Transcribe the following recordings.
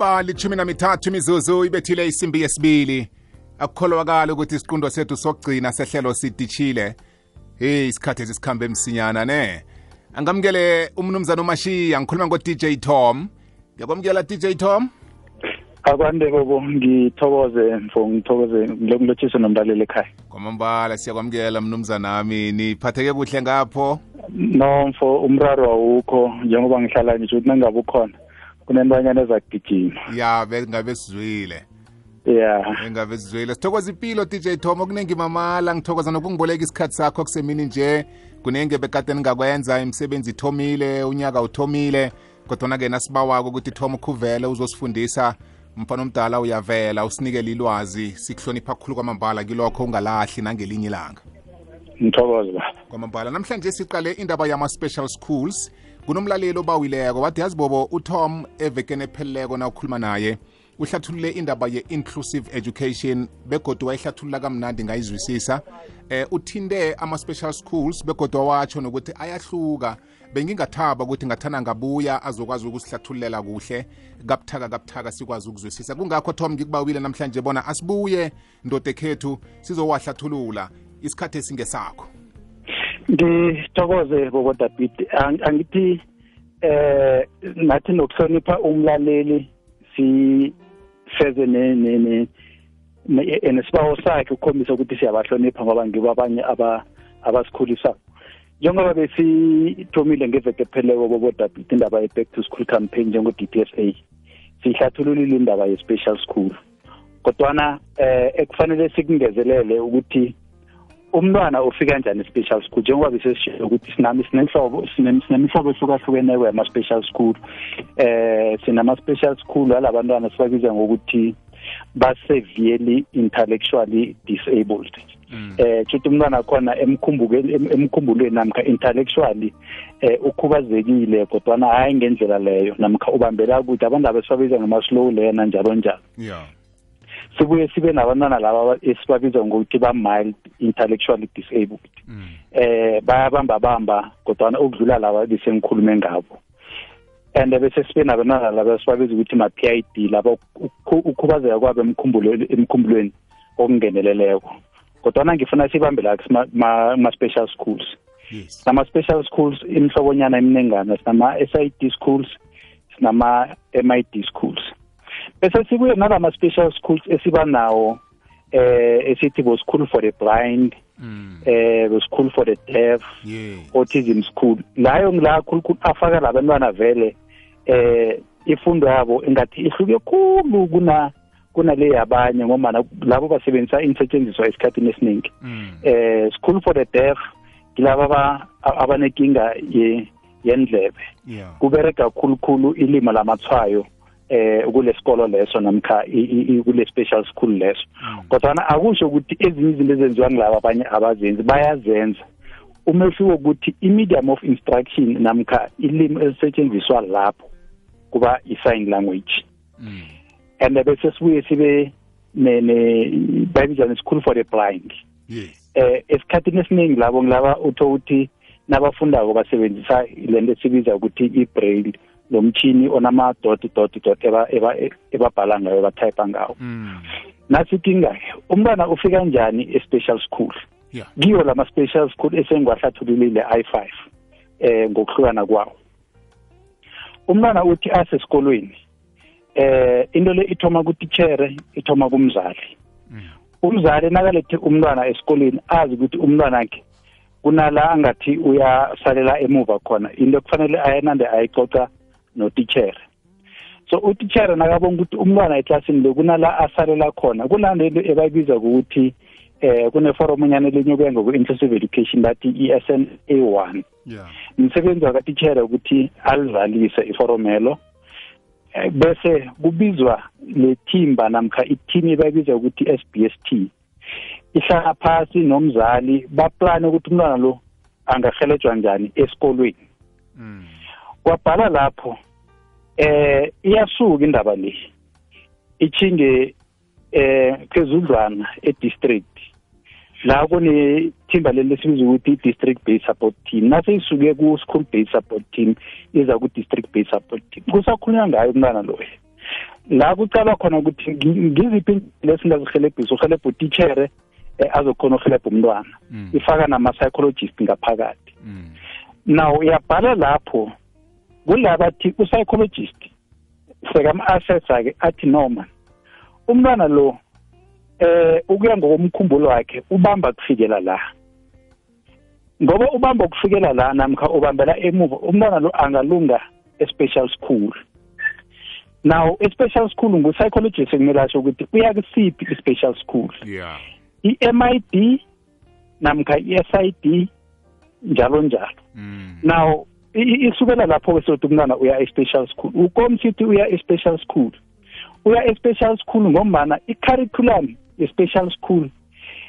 iba lichumi namithathu imizuzu ibethile isimbi yesibili akukholwakali ukuthi isiqundo sethu sokugcina sehlelo sidishile heyi isikhathi esisikhambe emsinyana ne angamukele umnumzana umashiya ngikhuluma ngo-dj tom ngiyakwamukela dj tom akwande bobo ngithokoze mfo ngithokoze ngilokungilotshise nomlaleli ekhaya kwamambala siyakwamukela mnumzanami niphatheke kuhle ngapho no mfo umraro awukho njengoba ngihlala ngisho ukuthi nangabe ukhona kunentwanyana ezakugijima ya bengabe sizwile ya engabe sizwile sithokoza impilo dj tom okuningi mamala ngithokoza nokungiboleka isikhathi sakho kusemini nje kuningi bekade ningakwenza imisebenzi ithomile unyaka uthomile kodwana-ke nasibawako ukuthi thoma ukhuvele uzosifundisa mfana omdala uyavela usinikele ilwazi sikuhlonipha khulu kwamambala kilokho ungalahli nangelinye ilanga ngithokoze baba kwamambala namhlanje siqale indaba yama-special schools kunomlaleli obawileko wathi yazibobo utom evekeni epheleleko na ukhuluma naye uhlathulule indaba ye-inclusive education begodwa wayihlathulula kamnandi ngayizwisisa eh uthinte ama-special schools begodwa watsho nokuthi ayahluka bengingathaba ukuthi ngathana ngabuya azokwazi ukusihlathulela kuhle kabuthaka kabuthaka sikwazi ukuzwisisa kungakho thom ngikubawile namhlanje bona asibuye ndoda ekhethu sizowahlathulula isikhathi esingesakho ngithokoze bobo david angithi eh nathi nokuhlonipha umlaleli sifeze ne, ne, ne, ne, e, nesibawo sakhe ukukhombisa ukuthi siyabahlonipha ngoba ngibo abanye aba abasikhulisako njengoba besithomile ngeveke pheleko bobodabhiti indaba ye-back to school campaign njengo-d p s a siyihlathululile indaba ye-special school kodwana eh ekufanele sikungezelele ukuthi umntwana ufika njani e-special school njengoba besesishilo ukuthi sinami sinenhlobo sinemihlobo ehlukahlukeneko yama-special school eh sinama-special school alabantwana sibabiza ngokuthi ba-severely intellectually disabled mm. eh kusho ukuthi umntwana akhona emkhumbulweni namkha intellectually eh ukhubazekile kodwana hayi ngendlela leyo namkha ubambela ukuthi abantu laba esibabiza ngama-slow learner njalo njalo yeah sibuye sibe nabantwana laba esibabiza ngokuthi ba-mild intellectually disabled mm. eh bayabamba bamba kodwana ukudlula laba besengikhulume ngabo and bese sibe nabenala laba sibabiza ukuthi ma-p i d laba ukukhubazeka kwabo emkhumbulweni okungeneleleko kodwana ngifuna sibambe la kuma-special schools yes. nama-special schools imhlobonyana eminengana sinama-s i d schools sinama-m i d schools bese sibuye nalama-special schools esiba nawo eh esithi bo school for the blind mm. eh bo school for the deaf yeah. autism school layo ngila khulukhulu afaka labantwana vele eh ifundo yabo ingathi ihluke khulu kuna kunale yabanye ngombana labo basebenzisa insetshenziswa esikhathini esiningi mm. eh school for the deaf ngilaba abanekinga yendlebe kubereka khulukhulu ilima lamatshwayo eh kulesikolo leso namkha kule special school leso mm. kodwa akusho ukuthi ezinye izinto ezenziwa ngilabo abanye abazenzi bayazenza umehluko ukuthi i-medium of instruction namkha ilimi elisetshenziswa lapho kuba i-sign language mm. and bese sibuye sibe bayibiza ne-school for the blind yes. eh esikhathini esiningi labo ngilaba utho ukuthi nabafundako basebenzisa lento esibiza ukuthi i-braille lo mtshini onamadoti doti doti ebabhala ngayo ebathayipha ngawo mm. nasithi ngaye umntwana ufika njani e-special school kiyo la ma-special school esengiwahlathululile i-five eh ngokuhlukana kwawo umntwana uthi asesikolweni eh into le ithoma kutitshere ithoma kumzali mm. umzali nakalethe umntwana esikolweni azi ukuthi umntwana wakhe kunala angathi uyasalela emuva khona into ekufanele ayenande ayicoca notitshere so utitshere nakabonga ukuthi umntwana eklasini le kunala asalela khona kunanto into ebayibiza ukuthi eh kuneforomonyana elinye kuya ngoku-inclusive education bathi i-s n a one yeah. msebenzi wakatitshere ukuthi alidlalise iforomelo eh, bese kubizwa le thimba namkha i-team ebayibiza ukuthi i-s b s t ihlala phasi nomzali baplane ukuthi umntwana lo angarhelejwa njani esikolweni mm. kwabhala lapho eh iyasuka indaba le ichinge eh phezudlwana e-district la kunethimba leli esibiza ukuthi i-district based support team naseyisuke ku-school based support team iza ku-district based support team kusakhulunywa ngayo umntwana loyo la kucalwa khona ukuthi ngiziphi indlela esingazihelebhisa uhelebha utitshere um eh, azokhona uhelebha umntwana mm. ifaka nama-psychologist ngaphakathi mm. now uyabhala lapho kula bathi u-psychologist sekam-assessa-ke athi noma umntwana lo eh ukuya ngokomkhumbulo wakhe ubamba kufikela la ngoba ubamba ukufikela la namkha ubambela emuva umntwana lo angalunga e-special school now i-special school ngu-psychologist ekumele asho ukuthi uya kusiphi i-special school yeah. i-m i d namkha i-s i d njalo njalo mm. now isukela lapho-ke sokuthi umntwana uya e-special school ukomsithi uya e-special school uya e-special school ngombana i-curriculum ye-special school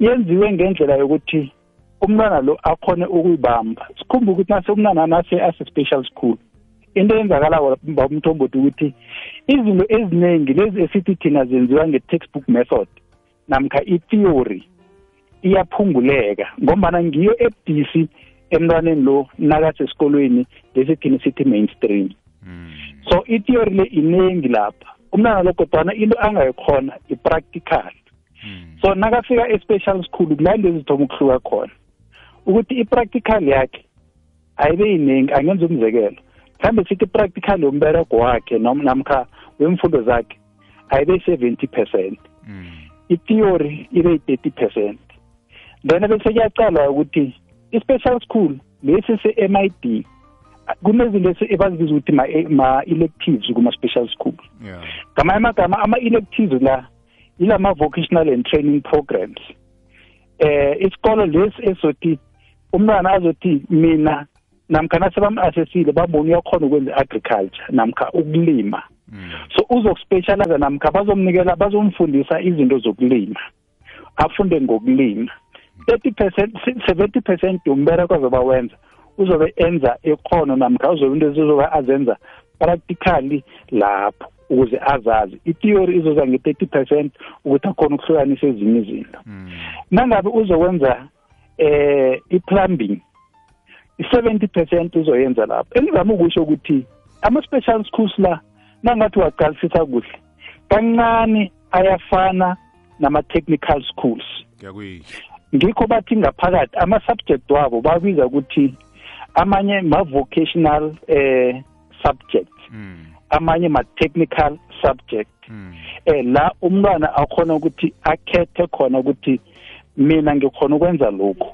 yenziwe ngendlela yokuthi umntwana lo akhone ukuyibamba sikhumba ukuthi nasekumntwana nase ase-special school into eyenzakalako umthombothi ukuthi izinto eziningi lezi esithi thina zenziwa nge-textbook method namkha i-theory iyaphunguleka ngombana ngiyo ebudisi emntwaneni lo nakasesikolweni lesithini sithi mainstream hmm. so i-theory le iningi lapha umntwana lo kodwana into angayikhona i-practical hmm. so nakafika e-special school kulande zithoma ukuhluka khona ukuthi i-practical yakhe ayibe yiningi angenza umzekelo mhlawumbe sithi practical yombereko wakhe noma namkha wemfundo zakhe ayibe i-seventy percent mm. i-theory ibe yi-thirty percent then bese kuyacalwa ukuthi i-special school lesi se-m i d kunezinto ebazibiza ukuthi ma-electives kuma-special school ngamanye amagama ama-electives la yilama-vocational and training programs eh isikolo lesi esothi umntwana azothi mina namkha nasebam-asesile babona uyakhona ukwenza i-agriculture namkha ukulima mm. so uzokuspecializa namkha bazomnikela bazomfundisa izinto zokulima afunde ngokulima 30 percent 70 percent umbereko azobe wenza uzobe enza ikhono namkha uzobe into ezizobe azenza practically lapho ukuze azazi itheory izoza nge-thirty percent ukuthi akhona ukuhlukanisa ezinye izinto hmm. nangabe uzokwenza eh i-plumbing i-seventy percent uzoyenza lapho engizama ukusho ukuthi ama-special schools la nangathi waqalisisa kuhle kancane ayafana nama-technical schools ngikho bathi ngaphakathi ama-subject wabo babiza ukuthi amanye ma-vocational eh subject mm. amanye ma-technical subject mm. eh la umntwana akhona ukuthi akhethe khona ukuthi mina ngikhona ukwenza lokhu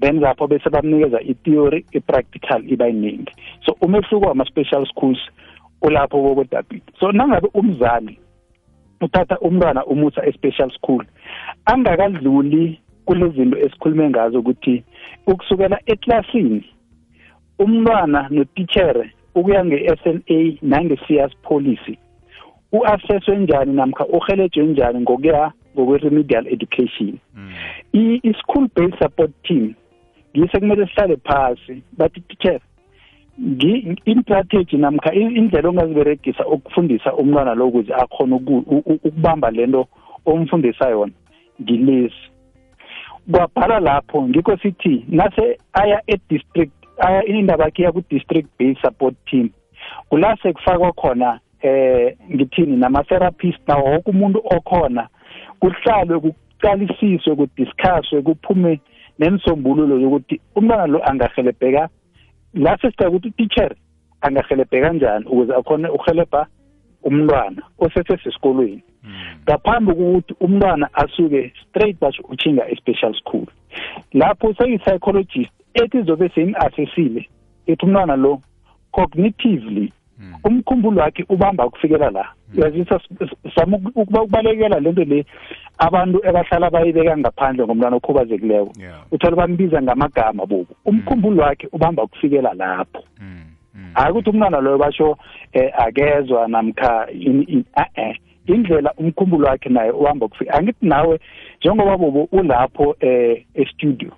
then lapho bese bamnikeza i-theory i-practical iba yiningi so umehluko wama-special schools ulapho kokodabit so nangabe umzali uthatha umntwana umusa e-special school angakadluli kulezinto esikhulume ngazo ukuthi ukusukela eklasini umntwana notitshere ukuya nge-s n a nange-cs policy u-assesswe njani namkha uhelejwe njani ngokuya ngokwe-remedial education mm. i-school based support team ngise kumele sihlale phasi bathi teacher instrategy namkha indlela ongaziberegisa ukufundisa umntwana lo ukuze akhona ukubamba lento omfundisa yona ngilesi kwabhala lapho ngikho sithi nase aya e-district aya indaba yakhe yaku-district based support team kula sekufakwa khona eh ngithini nama-therapist nawo woke umuntu okhona kuhlalwe kuqalisiswe kudiscusswe kuphume nensombululo yokuthi umntwana lo angahelebheka la sesicela ukuthi utitshere angarhelebhe kanjani ukuze akhone uhelebha umntwana osesesesikolweni hmm. ngaphambi kokuthi umntwana asuke straight basho utshinga e-special school lapho seyi-psychologist ethi zobe seyimu-assessile ethi umntwana lo cognitively hmm. umkhumbulo wakhe ubamba ukufikela la hmm. yazisa sama ukubalekela lento le abantu ebahlala bayibeka ngaphandle ngomntwana okhubazekileko uthola bambiza ngamagama bobu hmm. umkhumbulo wakhe ubamba ukufikela lapho hayi ukuthi umntwana loyo basho um akezwa namkha e-e indlela umkhumbulo wakhe naye uhamba ukufika angithi nawe njengoba bobo ulapho eh e-studio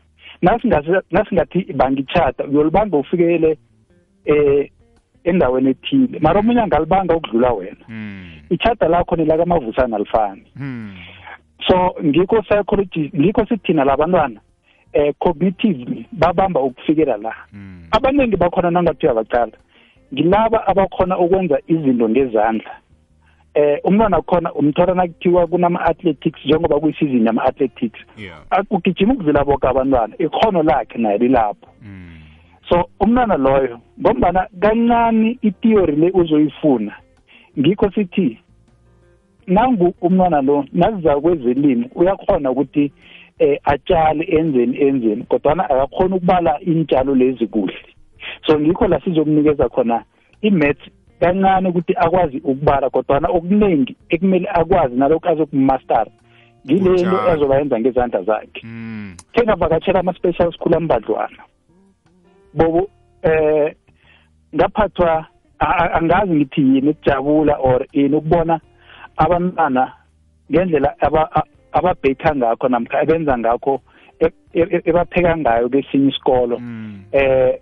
nasingathi bangitshata uyolibamba ufikele eh endaweni ethile mara omunye angalibanga ukudlula wena hmm. ichada lakho nelakamavusani alifani hmm. so ngikho psychology ngikho sithina labantwana eh cognitive babamba ukufikela la hmm. abaningi bakhona nangathi uyabacala ngilaba abakhona ukwenza izinto ngezandla eh umntwana khona umthola nakuthiwa kunama-athletics njengoba kuyisizini yama-athletics yeah. ugijima ukuvila boke abantwana ikhono lakhe naye lilapho mm. so umntwana loyo ngombana kancani ithiyori le uzoyifuna ngikho sithi nangu umntwana lo naziza kwezelimi uyakhona ukuthi eh atshale enzeni enzeni kodwana akakhona ukubala iintshalo lezi kuhle so ngikho la sizokunikeza khona i-math kancane ukuthi akwazi ukubala kodwana okuningi ekumele akwazi nalokhu azokumastara ngilento azoba yenza ngezandla zakhe hmm. khengavakatshela ama-special school ambadlwana bobo eh ngaphathwa angazi ngithi yini ukujabula or ini ukubona abantwana ngendlela ababhetha ngakho namkha ebenza ngakho e, e, e, ebapheka ngayo kesinye isikolo mm. eh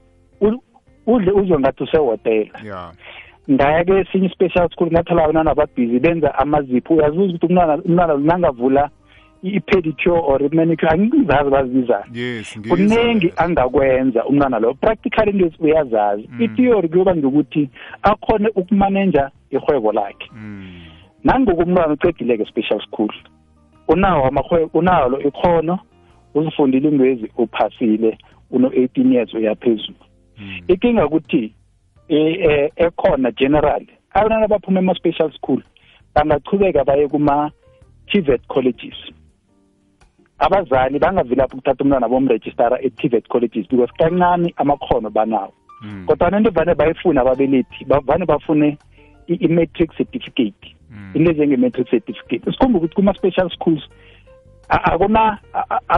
udle uzwe ngathi usehotela yeah ngaya ke sinye special school ngathola abantwana ababhizi benza amazipho uyazuza ukuthi umntwana umntwana nangavula i-pedicure or i-manicure angizazi bazibizana yes, kuningi angakwenza umntwana loyo practical into uyazazi mm. i-theory kuyoba ngiyokuthi akhone ukumanenja ihwebo lakhe mm. nangokumntwana ucedileke special school unawo amarhwebo unalo ikhono uzifundile intwezi uphasile uno-eighteen years uyaphezulu hmm. ikinga ukuthi e, e, ekhona generally abantwana baphuma ema-special school bangachubeka baye kuma-tvet colleges abazali bangavilaphi ukuthatha umntwana bomrejistara e-tivet colleges because kancane amakhono banawo mm. kodwa nento vane bayifune ababelethi vane bafune i-matric certificate mm. into njenge-matric certificate sikhumba ukuthi kuma-special schools akuna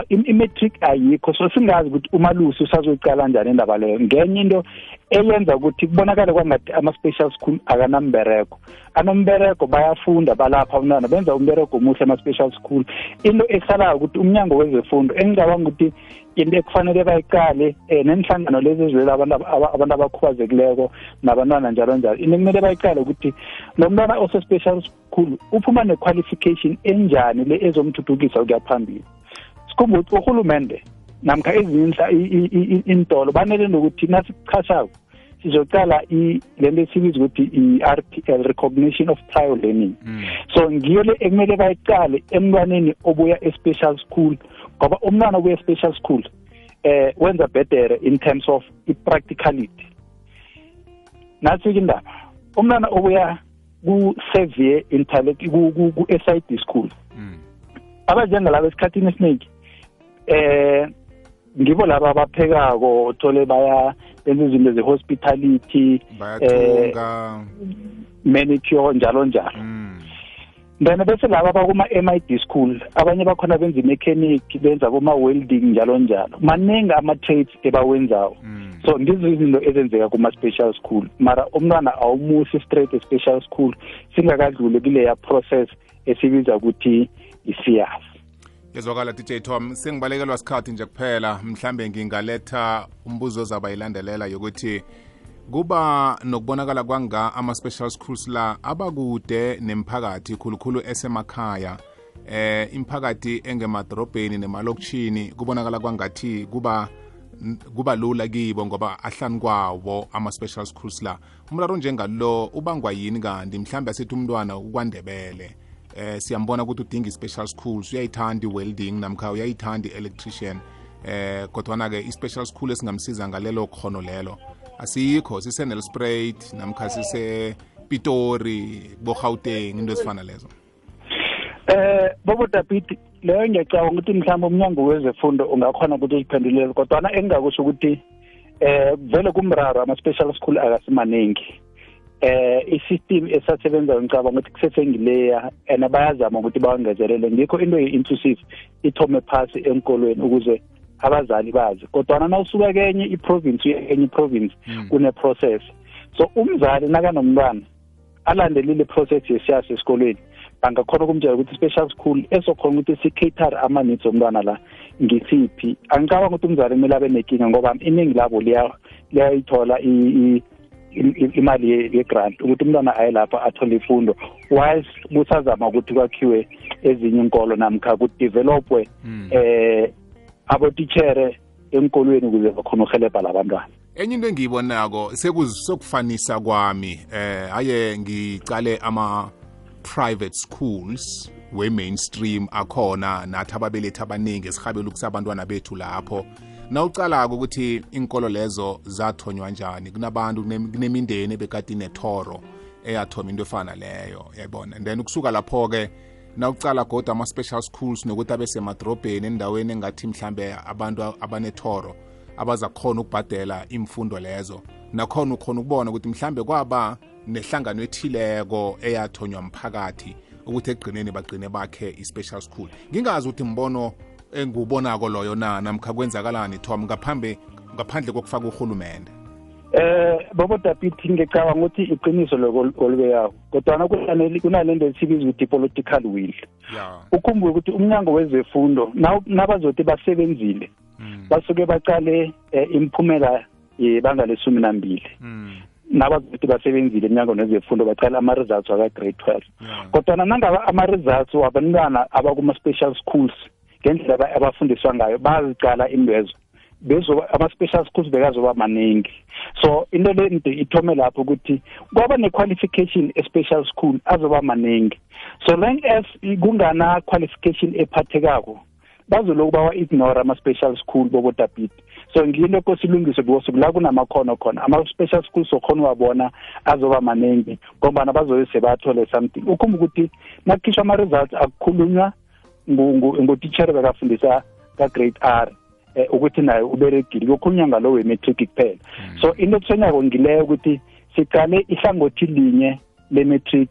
i-matric ayikho so singazi ukuthi umalusi usazoyiqala njani indaba leyo ngenye into eyenza ukuthi kubonakale kwangathi ama-special school akanambereko anomberego bayafunda balapha abantwana benza umberego omuhle ama-special school into ehlalayo ukuthi umnyango wezefundo engicabanga ukuthi into ekufanele bayiqale um eh, nenhlangano lezi ezilela abantu abantu abakhubazekileko nabantwana njalo njalo into kumele bayiqale ukuthi lo mntwana ose-special school uphuma ne-qualification enjani le ezomthuthukisa ukuya phambili sikhumbe ukuthi urhulumende namkha ezinye iintolo banele nokuthi nasichashako sizoqala le nto esibiza ukuthi i-r p l recognition of prior learning mm. so ngiyo le ekumele bayiqale emntwaneni obuya e-special school ngoba umntwana obuya e-special school eh wenza bedere in terms of i-practicality nasike indaba umntwana obuya ku-sevier intellect ku-s i d school mm. abajengalabo esikhathini esiningi eh ngibo laba abaphekako uthole baya benza izinto ze-hospitality bayathunga eh, manicure njalo njalo mm. then bese laba bakuma-m i d school abanye bakhona benza i-mechanic benza kuma-welding njalo njalo maningi ama-trades ebawenzawo mm. so ndizo izinto ezenzeka kuma-special school mara umntwana awumusi straight e-special school singakadluli kuleya process esibiza ukuthi isiyasi yezwakala dj tom sengibalekelwa sikhathi nje kuphela mhlambe ngingaletha umbuzo ozaba ilandelela yokuthi kuba nokubonakala kwanga ama-special schools la abakude nemphakathi khulukhulu esemakhaya eh imphakathi engemadorobheni nemalokishini kubonakala kwangathi kuba kuba lula kibo ngoba ahlani kwawo ama-special schools la umraro njengalo ubangwa yini kanti mhlawumbe asithi umntwana ukwandebele eh siyambona ukuthi udinga i-special schools uyayithanda i-welding namkha uyayithanda i-electrician eh kodwana-ke i-special school esingamsiza ngalelo khono lelo asikho sise-nelsprat namkha sise-pitori bo-gauteng into ezifana lezo Eh bobo David leyo ngiyacabanga ukuthi mhlawumbe umnyango wezefundo ungakhona ukuthi uziphendulele kodwana engingakusho ukuthi eh vele kumraro ama-special school akasimaningi eh i-system esasebenzayo ngicabanga ukuthi kusesengileya and bayazama ukuthi bawangezelele ngikho into ye-inclusive ithome phasi enkolweni ukuze abazali bazi kodwana na usuka kenye i-province uye kenye i-province hmm. kune-process so umzali nakanomntwana alandelile process yesiyas esikolweni angakhona ukumtshela ukuthi special school esokhona ukuthi si-cater ama-needs omntwana la ngisiphi angicabanga ukuthi umzali kumele abe nekinga ngoba iningi labo liyayithola imali ye-grant ukuthi umntwana aye lapho athole ifundo whilst kusazama ukuthi kwakhiwe ezinye inkolo namkha kudevelopwe um hmm. eh, abotitshere enkolweni ukuze bakhona uhelebha labantwana enye into engiyibonako sekufanisa kwami eh haye ngicale ama private schools we-mainstream akhona nathi ababelethi abaningi esihabela ukusa abantwana bethu lapho nawucalako ukuthi inkolo lezo zathonywa njani kunabantu kunemindeni ebekade inethoro eyathoma into efana leyo yayibona and then ukusuka lapho-ke nawucala goda ama-special schools nokuthi abe semadrobheni endaweni engathi mhlambe abantu abanethoro abaza khona ukubhadela imfundo lezo nakhona ukhona ukubona ukuthi mhlambe kwaba nehlangano ethileko eyathonywa mphakathi ukuthi ekugcineni bagcine bakhe i-special school ngingazi ukuthi mbono engiwubonako loyo na namkha kwenzakalani thom ngaphambe ngaphandle kokufaka urhulumende eh bobo dapiti ngicabanga ukuthi iqiniso lokolubeyawo kodwana kufanele kunalento esibiza ukuthi political will ukhumbule ukuthi umnyango wezefundo nabazothi basebenzile hmm. basuke baqale eh, imiphumela yebanga lesumi nambili hmm. nabazothi basebenzile emnyangweni wezefundo baqala ama-results waka-grade twelve kodwana nangaba ama-results wabantwana abakuma-special schools ngendlela abafundiswa ngayo baziqala intwezo bezoba ama-special schools bekazoba maningi so into le nide ithome lapho ukuthi kwaba ne-qualification e-special school azoba maningi so long as kungana-qualification ephathekako bazolokhu bawa-ignore ama-special school bobodabhidi so ngile kosilungiswe because kula kunamakhono khona ama-special school sokhona uwabona azoba maningi ngombana bazobe sebathole something ukhumba ukuthi nakukhishwa ama-results akukhulunywa ngutitshere bekafundisa ka-grade r eh, ukuthi naye uberegile kukhulunywa ngalo we-matric kuphela hmm. so into ekusenyako ngileyo ukuthi siqale ihlangothi linye le-matric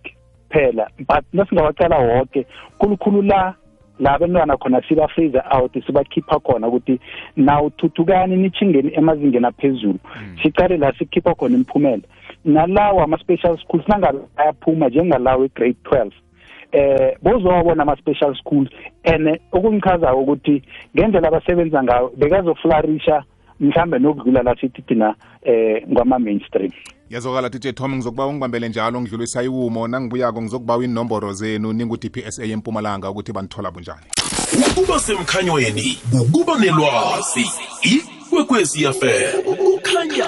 kuphela but nasingawacala woke khulukhulu la la bentwana khona sibafreeze out sibakhipha khona ukuthi nawuthuthukani nitshingeni emazingeni aphezulu hmm. siqale la sikhipha khona imiphumela nalawo ama-special schools nangabe ayaphuma njengalawo e-grade twelve eh bozobo nama special school and okungichaza ukuthi ngendlela abasebenza ngayo bekazoflarisha mhlambe nokudlula la sithi thina eh ngwama mainstream yazokala titshe tom ngizokuba ungibambele njalo ngidlula isayiwumo nangibuyako ngizokubawa inomboro zenu ningu-dpsa yempumalanga ukuthi banithola bunjani ukuba semkhanyweni ukuba nelwazi ikwekwezi yafela ukukhanya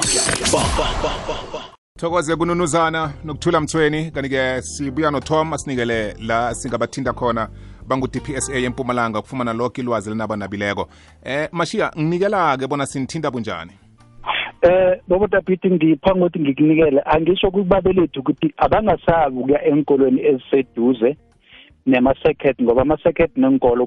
thokoze kununuzana nokuthula mthweni kanti-ke sibuya notom asinikele la singabathinta khona bangu-dpsa empumalanga ukufumana loke ilwazi linaba nabileko eh mashiya nginikela-ke bona sinithinta bunjani eh bobo Daphiti ngipha ngothi ngikunikele angisho kubabelethu ukuthi abangasabi ukuya enkolweni eziseduze nema-circuit ngoba ama-circuit nenkolo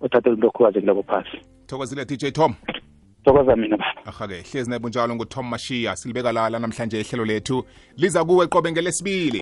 uthathe umuntu okhubazekileko phasi thokozile dj tom thokoza mina baba ahake hlezi naye bunjalo ngutom mashiya silibeka lala namhlanje ihlelo lethu liza kuwe qobe ngelesibili